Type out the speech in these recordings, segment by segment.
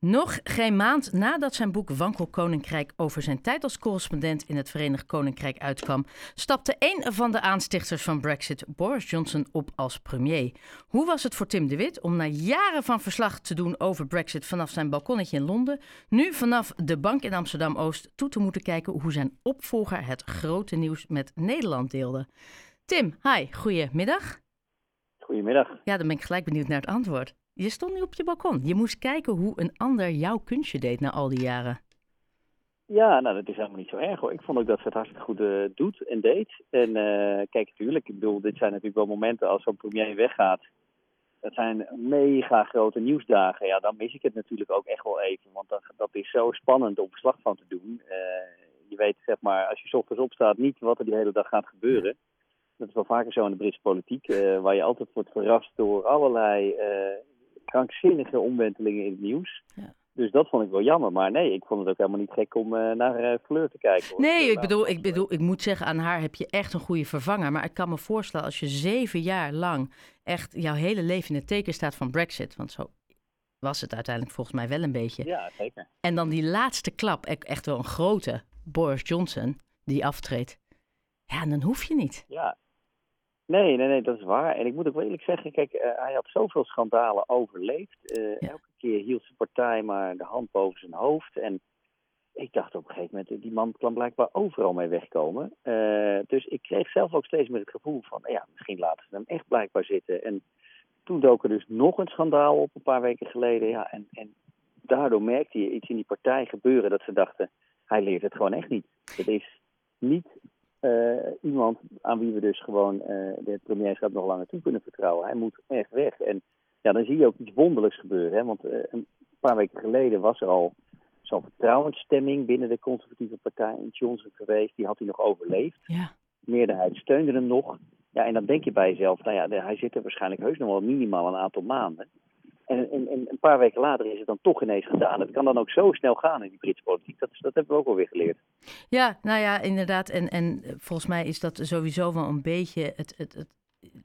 Nog geen maand nadat zijn boek Wankel Koninkrijk over zijn tijd als correspondent in het Verenigd Koninkrijk uitkwam, stapte een van de aanstichters van Brexit, Boris Johnson, op als premier. Hoe was het voor Tim de Wit om na jaren van verslag te doen over Brexit vanaf zijn balkonnetje in Londen, nu vanaf de bank in Amsterdam Oost toe te moeten kijken hoe zijn opvolger het grote nieuws met Nederland deelde? Tim, hi, goedemiddag. Goedemiddag. Ja, dan ben ik gelijk benieuwd naar het antwoord. Je stond nu op je balkon. Je moest kijken hoe een ander jouw kunstje deed na al die jaren. Ja, nou dat is helemaal niet zo erg hoor. Ik vond ook dat ze het hartstikke goed uh, doet en deed. En uh, kijk, natuurlijk, ik bedoel, dit zijn natuurlijk wel momenten als zo'n premier weggaat. Dat zijn mega grote nieuwsdagen. Ja, dan mis ik het natuurlijk ook echt wel even. Want dat, dat is zo spannend om verslag van te doen. Uh, je weet, zeg maar, als je ochtends opstaat, niet wat er die hele dag gaat gebeuren. Dat is wel vaker zo in de Britse politiek, waar je altijd wordt verrast door allerlei krankzinnige omwentelingen in het nieuws. Ja. Dus dat vond ik wel jammer. Maar nee, ik vond het ook helemaal niet gek om uh, naar uh, Fleur te kijken. Hoor. Nee, ik bedoel, ik bedoel, ik moet zeggen, aan haar heb je echt een goede vervanger. Maar ik kan me voorstellen, als je zeven jaar lang echt jouw hele leven in het teken staat van Brexit. Want zo was het uiteindelijk volgens mij wel een beetje. Ja, zeker. En dan die laatste klap, echt wel een grote, Boris Johnson, die aftreedt. Ja, dan hoef je niet. Ja, Nee, nee, nee, dat is waar. En ik moet ook wel eerlijk zeggen, kijk, uh, hij had zoveel schandalen overleefd. Uh, ja. Elke keer hield zijn partij maar de hand boven zijn hoofd. En ik dacht op een gegeven moment, die man kan blijkbaar overal mee wegkomen. Uh, dus ik kreeg zelf ook steeds meer het gevoel van, ja, misschien laten ze hem echt blijkbaar zitten. En toen dook er dus nog een schandaal op een paar weken geleden. Ja, en, en daardoor merkte je iets in die partij gebeuren dat ze dachten, hij leert het gewoon echt niet. Het is niet iemand aan wie we dus gewoon uh, de premierschap nog langer toe kunnen vertrouwen. Hij moet echt weg. En ja, dan zie je ook iets wonderlijks gebeuren. Hè? Want uh, een paar weken geleden was er al zo'n vertrouwensstemming binnen de conservatieve partij in Johnson geweest. Die had hij nog overleefd. Ja. De meerderheid steunde hem nog. Ja, en dan denk je bij jezelf, nou ja, hij zit er waarschijnlijk heus nog wel minimaal een aantal maanden. En, en, en, een paar weken later is het dan toch ineens gedaan. Het kan dan ook zo snel gaan in die Britse politiek. Dat, dat hebben we ook alweer geleerd. Ja, nou ja, inderdaad. En, en volgens mij is dat sowieso wel een beetje het, het, het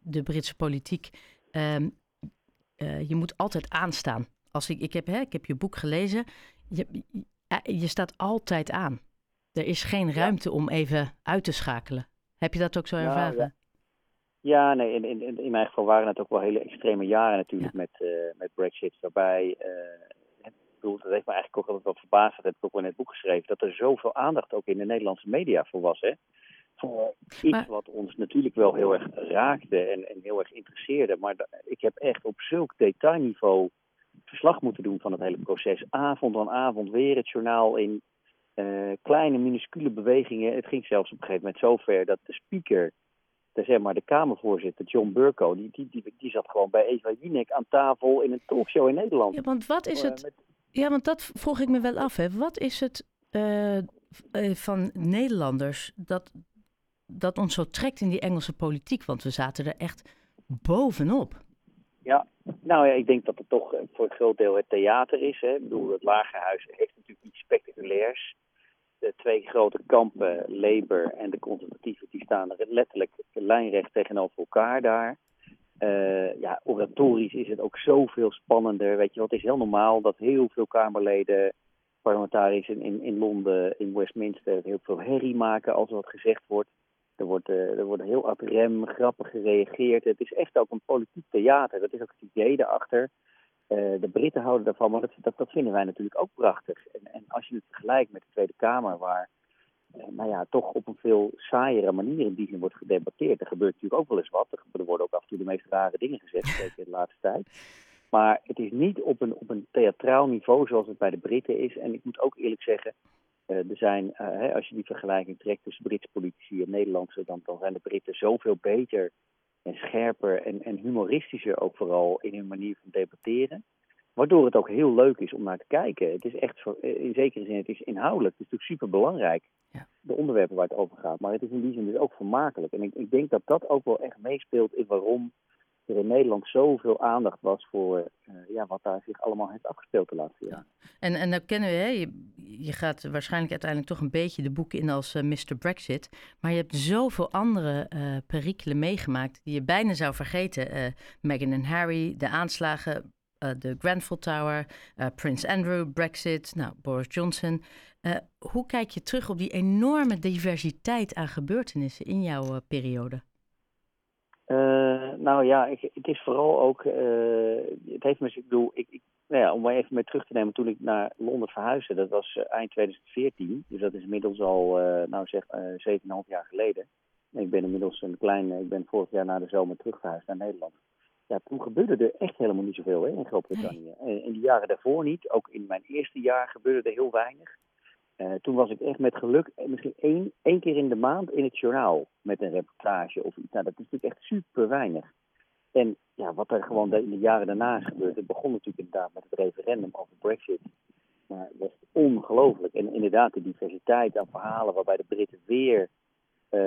de Britse politiek. Um, uh, je moet altijd aanstaan. Als ik, ik, heb, hè, ik heb je boek gelezen. Je, je, staat altijd aan. Er is geen ruimte ja. om even uit te schakelen. Heb je dat ook zo ervaren? Ja, ja. Ja, nee, in, in, in mijn geval waren het ook wel hele extreme jaren natuurlijk ja. met, uh, met Brexit. Waarbij, uh, ik bedoel, dat heeft me eigenlijk ook altijd wel verbaasd, dat heb ik ook wel in het boek geschreven, dat er zoveel aandacht ook in de Nederlandse media voor was. Hè? Voor iets maar... wat ons natuurlijk wel heel erg raakte en, en heel erg interesseerde. Maar ik heb echt op zulk detailniveau verslag moeten doen van het hele proces. Avond aan avond weer het journaal in uh, kleine, minuscule bewegingen. Het ging zelfs op een gegeven moment zover dat de speaker de, zeg maar, de Kamervoorzitter John Burko, die, die, die, die zat gewoon bij Eva Jinek aan tafel in een talkshow in Nederland. Ja, want wat is het... Met... Ja, want dat vroeg ik me wel af. Hè. Wat is het uh, uh, van Nederlanders dat, dat ons zo trekt in die Engelse politiek? Want we zaten er echt bovenop. Ja, nou ja, ik denk dat het toch voor een groot deel het theater is. Hè. Ik bedoel, het Lagerhuis heeft natuurlijk iets spectaculairs de twee grote kampen, Labour en de conservatieven, die staan er letterlijk lijnrecht tegenover elkaar daar. Uh, ja, oratorisch is het ook zoveel spannender. Weet je, wat is heel normaal dat heel veel Kamerleden, parlementariërs in, in, in Londen, in Westminster, heel veel herrie maken als er wat gezegd wordt. Er wordt, uh, er wordt heel ad rem, grappig gereageerd. Het is echt ook een politiek theater. Dat is ook het idee daarachter. Uh, de Britten houden daarvan, maar dat, dat, dat, vinden wij natuurlijk ook prachtig. En, en als je het vergelijkt met de Tweede Kamer, waar uh, nou ja, toch op een veel saaiere manier in die zin wordt gedebatteerd. Er gebeurt natuurlijk ook wel eens wat. Er worden ook af en toe de meest rare dingen gezegd, zeker in de laatste tijd. Maar het is niet op een, op een theatraal niveau zoals het bij de Britten is. En ik moet ook eerlijk zeggen, uh, er zijn, als je die vergelijking trekt tussen Britse politici en Nederlandse, dan, dan zijn de Britten zoveel beter en scherper en, en humoristischer ook vooral in hun manier van debatteren. Waardoor het ook heel leuk is om naar te kijken. Het is echt, voor, in zekere zin, het is inhoudelijk. Het is natuurlijk super belangrijk, ja. de onderwerpen waar het over gaat. Maar het is in die zin dus ook vermakelijk. En ik, ik denk dat dat ook wel echt meespeelt in waarom er in Nederland zoveel aandacht was voor uh, ja, wat daar zich allemaal heeft afgespeeld de laatste jaren. Ja. En, en dan kennen we, hè, je, je, gaat waarschijnlijk uiteindelijk toch een beetje de boeken in als uh, Mr. Brexit. Maar je hebt zoveel andere uh, perikelen meegemaakt die je bijna zou vergeten. Meghan en Harry, de aanslagen, de Grenfell Tower, Prins Andrew, Brexit, nou, Boris Johnson. hoe kijk je terug op die enorme diversiteit aan gebeurtenissen in jouw periode? Nou ja, ik, het is vooral ook. het heeft me, ik bedoel, ik, ik nou ja, om maar even mee terug te nemen, toen ik naar Londen verhuisde, dat was uh, eind 2014. Dus dat is inmiddels al, uh, nou zeg, uh, 7,5 jaar geleden. ik ben inmiddels een klein, ik ben vorig jaar na de zomer terug verhuisd naar Nederland. Ja, toen gebeurde er echt helemaal niet zoveel hè, in Groot-Brittannië. Nee. In de jaren daarvoor niet. Ook in mijn eerste jaar gebeurde er heel weinig. Uh, toen was ik echt met geluk misschien één, één keer in de maand in het journaal met een reportage of iets. Nou, dat is natuurlijk echt super weinig. En ja, wat er gewoon in de jaren daarna is gebeurd, het begon natuurlijk inderdaad met het referendum over Brexit. Maar het was ongelooflijk. En inderdaad, de diversiteit aan verhalen waarbij de Britten weer uh,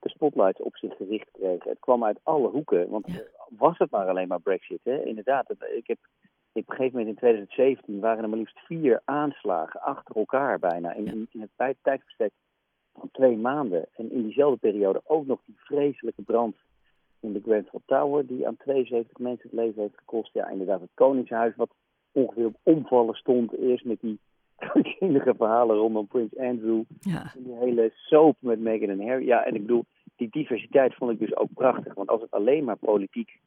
de spotlights op zich gericht kregen. Het kwam uit alle hoeken. Want was het maar alleen maar Brexit? Hè? Inderdaad, ik heb op een gegeven moment in 2017 waren er maar liefst vier aanslagen achter elkaar bijna. In, in het tijdverstek van twee maanden. En in diezelfde periode ook nog die vreselijke brand in de Grenfell Tower, die aan 72 mensen het leven heeft gekost. Ja, inderdaad, het Koningshuis, wat ongeveer op omvallen stond. Eerst met die krankzinnige verhalen rondom Prins Andrew. Ja. En die hele soap met Meghan en Harry. Ja, en ik bedoel, die diversiteit vond ik dus ook prachtig. Want als het alleen maar politiek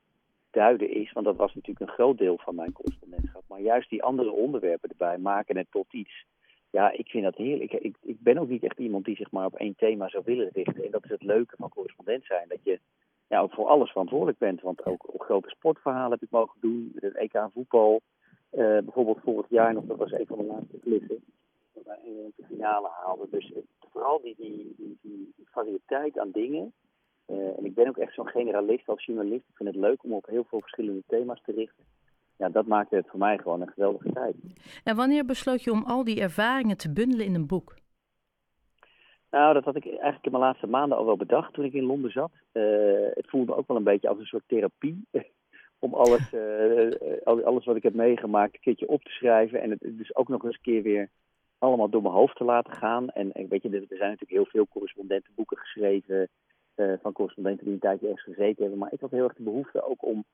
duiden is, want dat was natuurlijk een groot deel van mijn correspondentschap. Maar juist die andere onderwerpen erbij maken het tot iets. Ja, ik vind dat heerlijk. Ik, ik, ik ben ook niet echt iemand die zich maar op één thema zou willen richten. En dat is het leuke van correspondent zijn. Dat je ja, ook voor alles verantwoordelijk bent. Want ook op grote sportverhalen heb ik mogen doen. Het EK voetbal. Uh, bijvoorbeeld vorig jaar nog, dat was een van de laatste klissen. Waarbij Engeland de finale haalde. Dus vooral die, die, die, die, variëteit aan dingen. Uh, en ik ben ook echt zo'n generalist als journalist. Ik vind het leuk om op heel veel verschillende thema's te richten. Ja, dat maakte het voor mij gewoon een geweldige tijd. En wanneer besloot je om al die ervaringen te bundelen in een boek? Nou, dat had ik eigenlijk in mijn laatste maanden al wel bedacht toen ik in Londen zat. Uh, het voelde ook wel een beetje als een soort therapie. om alles, uh, alles wat ik heb meegemaakt een keertje op te schrijven. En het dus ook nog eens een keer weer allemaal door mijn hoofd te laten gaan. En, en weet je, er zijn natuurlijk heel veel correspondentenboeken geschreven. Uh, van correspondenten die een tijdje ergens gezeten hebben. Maar ik had heel erg de behoefte ook om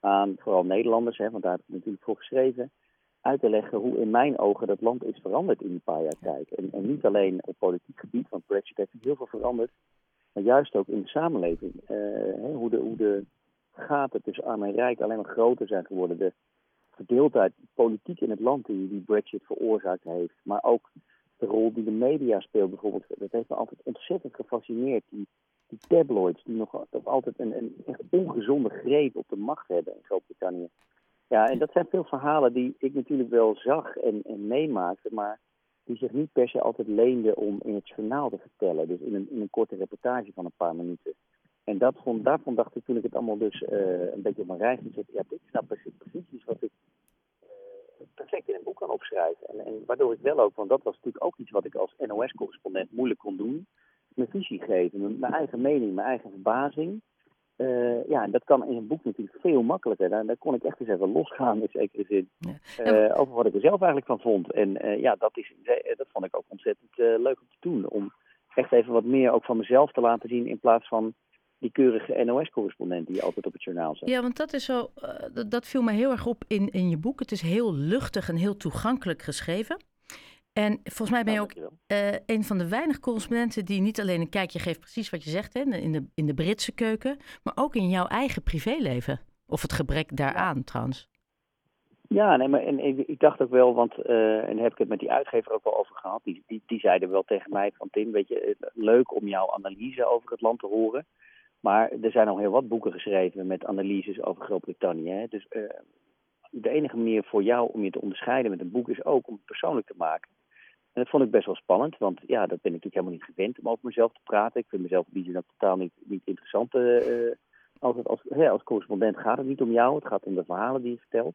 aan vooral Nederlanders, hè, want daar heb ik natuurlijk voor geschreven uit te leggen hoe in mijn ogen dat land is veranderd in een paar jaar tijd. En, en niet alleen op politiek gebied, want Brexit heeft heel veel veranderd, maar juist ook in de samenleving. Uh, hè, hoe, de, hoe de gaten tussen arm en rijk alleen maar groter zijn geworden. De verdeeldheid, politiek in het land die, die Brexit veroorzaakt heeft. Maar ook de rol die de media speelt bijvoorbeeld. Dat heeft me altijd ontzettend gefascineerd. Die, die tabloids die nog altijd een, een echt ongezonde greep op de macht hebben in Groot-Brittannië. Ja, en dat zijn veel verhalen die ik natuurlijk wel zag en, en meemaakte, maar die zich niet per se altijd leenden om in het journaal te vertellen. Dus in een, in een korte reportage van een paar minuten. En dat vond, daarvan dacht ik toen ik het allemaal dus uh, een beetje op mijn rij ging zetten, ja, dit nou precies, precies iets wat ik uh, perfect in een boek kan opschrijven. En, en waardoor ik wel ook, want dat was natuurlijk ook iets wat ik als NOS-correspondent moeilijk kon doen, mijn visie geven, mijn eigen mening, mijn eigen verbazing. Uh, ja, dat kan in een boek natuurlijk veel makkelijker. Daar, daar kon ik echt eens even losgaan in zekere zin. Ja. Uh, over wat ik er zelf eigenlijk van vond. En uh, ja, dat, is, dat vond ik ook ontzettend leuk om te doen. Om echt even wat meer ook van mezelf te laten zien in plaats van die keurige NOS-correspondent die altijd op het journaal zit. Ja, want dat is zo, dat viel me heel erg op in, in je boek. Het is heel luchtig en heel toegankelijk geschreven. En volgens mij ben je ook uh, een van de weinige correspondenten die niet alleen een kijkje geeft, precies wat je zegt, hè, in, de, in de Britse keuken, maar ook in jouw eigen privéleven. Of het gebrek daaraan ja. trouwens. Ja, nee, maar en, ik dacht ook wel, want uh, en daar heb ik het met die uitgever ook wel over gehad. Die, die, die zeiden wel tegen mij van Tim, weet je, eh, leuk om jouw analyse over het land te horen. Maar er zijn al heel wat boeken geschreven met analyses over Groot-Brittannië. Dus uh, de enige manier voor jou om je te onderscheiden met een boek is ook om het persoonlijk te maken. En dat vond ik best wel spannend, want ja, dat ben ik natuurlijk helemaal niet gewend om over mezelf te praten. Ik vind mezelf in die zin ook totaal niet, niet interessant. Uh, als, als, als correspondent gaat het niet om jou, het gaat om de verhalen die je vertelt.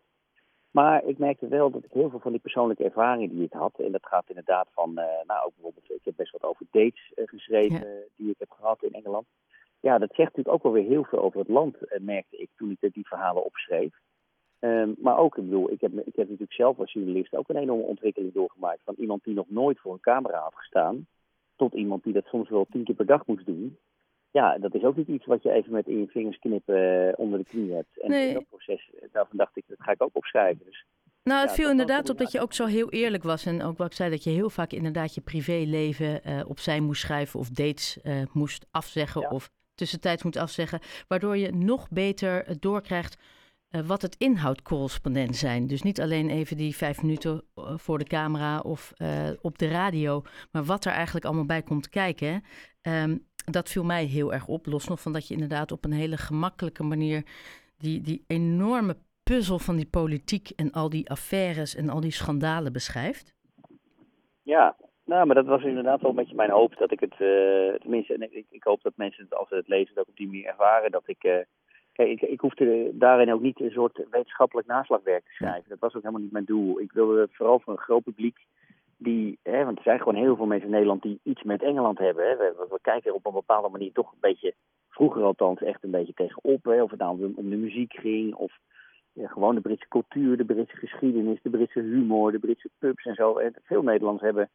Maar ik merkte wel dat ik heel veel van die persoonlijke ervaringen die ik had, en dat gaat inderdaad van, uh, nou ook bijvoorbeeld, ik heb best wat over dates uh, geschreven ja. die ik heb gehad in Engeland. Ja, dat zegt natuurlijk ook wel weer heel veel over het land, merkte ik toen ik die verhalen opschreef. Um, maar ook, ik bedoel, ik heb, ik heb natuurlijk zelf als journalist ook een enorme ontwikkeling doorgemaakt. Van iemand die nog nooit voor een camera had gestaan, tot iemand die dat soms wel tien keer per dag moest doen. ja, dat is ook niet iets wat je even met in je vingers knippen onder de knie hebt. En Nee. in dat proces, daarvan dacht ik, dat ga ik ook opschrijven. Dus Nou, het Ja, viel inderdaad op dat je ook zo heel eerlijk was. En ook wat ik zei, dat je heel vaak inderdaad je privéleven eh opzij moest schrijven of dates eh, moest afzeggen Ja. of tussentijds moet afzeggen. Waardoor je nog beter eh, doorkrijgt eh, wat het inhoudcorrespondent zijn. Dus niet alleen even die vijf minuten eh, voor de camera of eh, op de radio, maar wat er eigenlijk allemaal bij komt kijken. Ehm, dat viel mij heel erg op. Los nog van dat je inderdaad op een hele gemakkelijke manier die, die enorme puzzel van die politiek en al die affaires en al die schandalen beschrijft. Ja, nou, maar dat was inderdaad wel een beetje mijn hoop. Dat ik het, eh, tenminste, en ik, ik hoop dat mensen het, als ze het lezen, het ook op die manier ervaren. Dat ik, kijk, ik, ik hoefde daarin ook niet een soort wetenschappelijk naslaagwerk te schrijven. Dat was ook helemaal niet mijn doel. Ik wilde het vooral voor een groot publiek die, hè, want er zijn gewoon heel veel mensen in Nederland die iets met Engeland hebben. Hè. We, kijken op een bepaalde manier toch een beetje, vroeger althans, echt een beetje tegenop. Hè. Of het nou om, om de muziek ging of ja, gewoon de Britse cultuur, de Britse geschiedenis, de Britse humor, de Britse pubs en zo. En veel Nederlanders hebben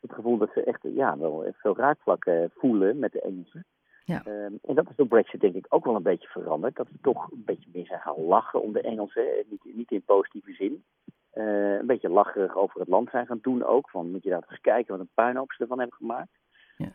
het gevoel dat ze echt ja, wel veel raakvlakken voelen met de Engelsen. Ja. Ehm, en dat is door Brexit denk ik ook wel een beetje veranderd. Dat we toch een beetje meer zijn gaan lachen om de Engelsen. Niet, niet in positieve zin. Eh, een beetje lacherig over het land zijn gaan doen ook. Van moet je daar toch eens kijken wat een puinhoop ze ervan hebben gemaakt.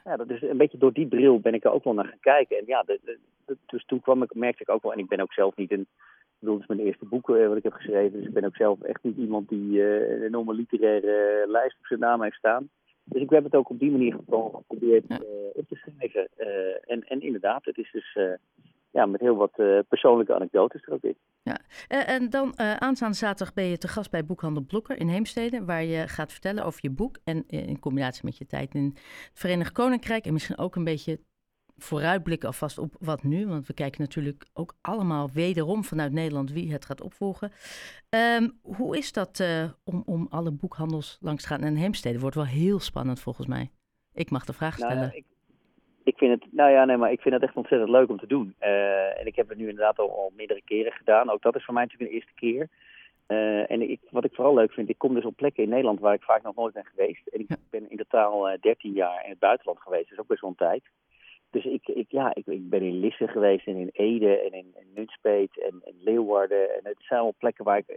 Ja. dat is een beetje door die bril ben ik er ook wel naar gaan kijken. En ja, de, de- de- dus toen kwam ik, merkte ik ook wel, en ik ben ook zelf niet een, ik bedoel, het is mijn eerste boek eh, wat ik heb geschreven, dus ik ben ook zelf echt niet iemand die eh, een enorme literaire lijst op zijn naam heeft staan. Dus ik heb het ook op die manier geprobeerd Ja. eh, op te schrijven. Eh, en, en inderdaad, het is dus eh, ja, met heel wat persoonlijke anekdotes er ook in. Eh, en dan eh, aanstaande zaterdag ben je te gast bij Boekhandel Blokker in Heemstede, waar je gaat vertellen over je boek en in combinatie met je tijd in het Verenigd Koninkrijk en misschien ook een beetje vooruitblikken alvast op wat nu, want we kijken natuurlijk ook allemaal wederom vanuit Nederland wie het gaat opvolgen. Ehm, hoe is dat eh, om, om alle boekhandels langs te gaan en Heemstede? Wordt wel heel spannend volgens mij. Ik mag de vraag Nou, stellen. ja, ik, ik vind het, nou ja, nee, maar ik vind het echt ontzettend leuk om te doen. Eh, en ik heb het nu inderdaad al, al meerdere keren gedaan. Ook dat is voor mij natuurlijk een eerste keer. Eh, en ik, wat ik vooral leuk vind, ik kom dus op plekken in Nederland waar ik vaak nog nooit ben geweest. En ik ben in totaal eh 13 jaar in het buitenland geweest, is ook best wel een tijd. Dus ik, ik, ja, ik, ik ben in Lisse geweest en in Ede en in, in Nunspeet en, en Leeuwarden. En het zijn wel plekken waar ik,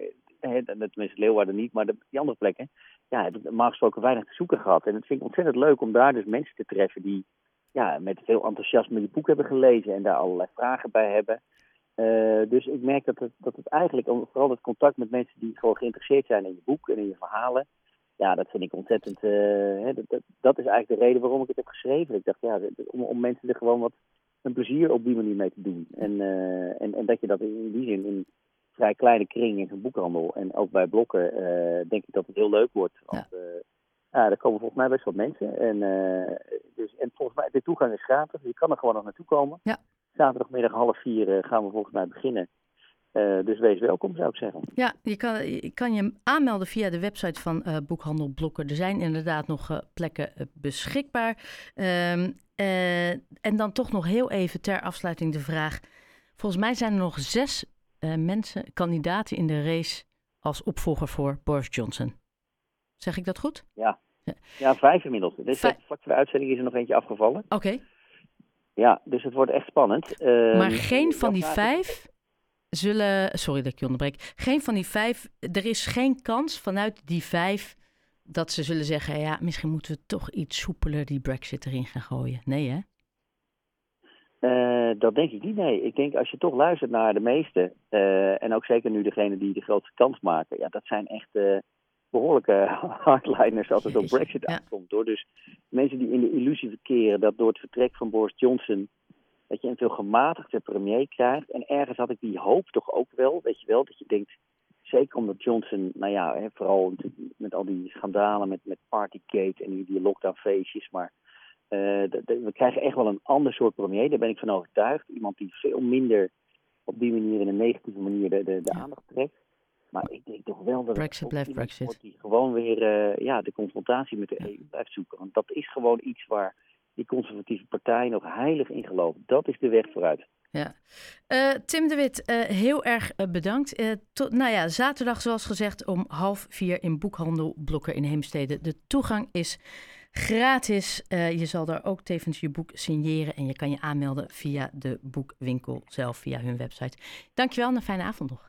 eh, tenminste Leeuwarden niet, maar de, die andere plekken, ja, heb ik normaal gesproken weinig te zoeken gehad. En het vind ik ontzettend leuk om daar dus mensen te treffen die ja, met veel enthousiasme je boek hebben gelezen en daar allerlei vragen bij hebben. Eh, dus ik merk dat het, dat het eigenlijk, vooral het contact met mensen die gewoon geïnteresseerd zijn in je boek en in je verhalen, ja, dat vind ik ontzettend. eh, hè, dat, dat, dat is eigenlijk de reden waarom ik het heb geschreven. Ik dacht, ja, om, om mensen er gewoon wat een plezier op die manier mee te doen. En, eh, en, en dat je dat in die zin in vrij kleine kring in zo'n boekhandel en ook bij blokken, eh, denk ik dat het heel leuk wordt. Want ja. ja, er komen volgens mij best wat mensen. En, dus, en volgens mij, de toegang is gratis. Je kan er gewoon nog naartoe komen. Ja. Zaterdagmiddag half vier gaan we volgens mij beginnen. Uh, dus wees welkom, zou ik zeggen. Ja, je kan je, kan je aanmelden via de website van uh, Boekhandel Blokker. Er zijn inderdaad nog uh, plekken beschikbaar. Um, en dan toch nog heel even ter afsluiting de vraag. Volgens mij zijn er nog zes mensen, kandidaten in de race als opvolger voor Boris Johnson. Zeg ik dat goed? Ja, ja vijf inmiddels. Dus. Vlak voor de uitzending is er nog eentje afgevallen. Oké. Okay. Ja, dus het wordt echt spannend. maar geen van die vijf zullen. Sorry dat ik je onderbreek. Geen van die vijf. Er is geen kans vanuit die vijf dat ze zullen zeggen: ja, misschien moeten we toch iets soepeler die Brexit erin gaan gooien. Nee, hè? Uh, dat denk ik niet, nee. Ik denk als je toch luistert naar de meesten, uh, en ook zeker nu degene die de grootste kans maken, ja, dat zijn echt uh, behoorlijke hardliners als het op Brexit ja. aankomt. Hoor. Dus mensen die in de illusie verkeren dat door het vertrek van Boris Johnson dat je een veel gematigde premier krijgt. En ergens had ik die hoop toch ook wel, weet je wel, dat je denkt, zeker omdat Johnson, nou ja, hè, vooral met al die schandalen met, met Partygate en die, die lockdownfeestjes, maar uh, de, we krijgen echt wel een ander soort premier, daar ben ik van overtuigd. Iemand die veel minder op die manier in een negatieve manier de, de, de aandacht trekt. Maar ik denk toch wel dat Brexit blijft Brexit. die gewoon weer uh, ja, de confrontatie met de. EU blijft zoeken. Want dat is gewoon iets waar die conservatieve partij nog heilig in. Dat is de weg vooruit. Ja. Uh, Tim de Wit, uh, heel erg uh, bedankt. tot, nou ja, zaterdag zoals gezegd om half vier in Boekhandel Blokker in Heemstede. De toegang is gratis. Je zal daar ook tevens je boek signeren en je kan je aanmelden via de boekwinkel zelf, via hun website. Dankjewel en een fijne avond nog.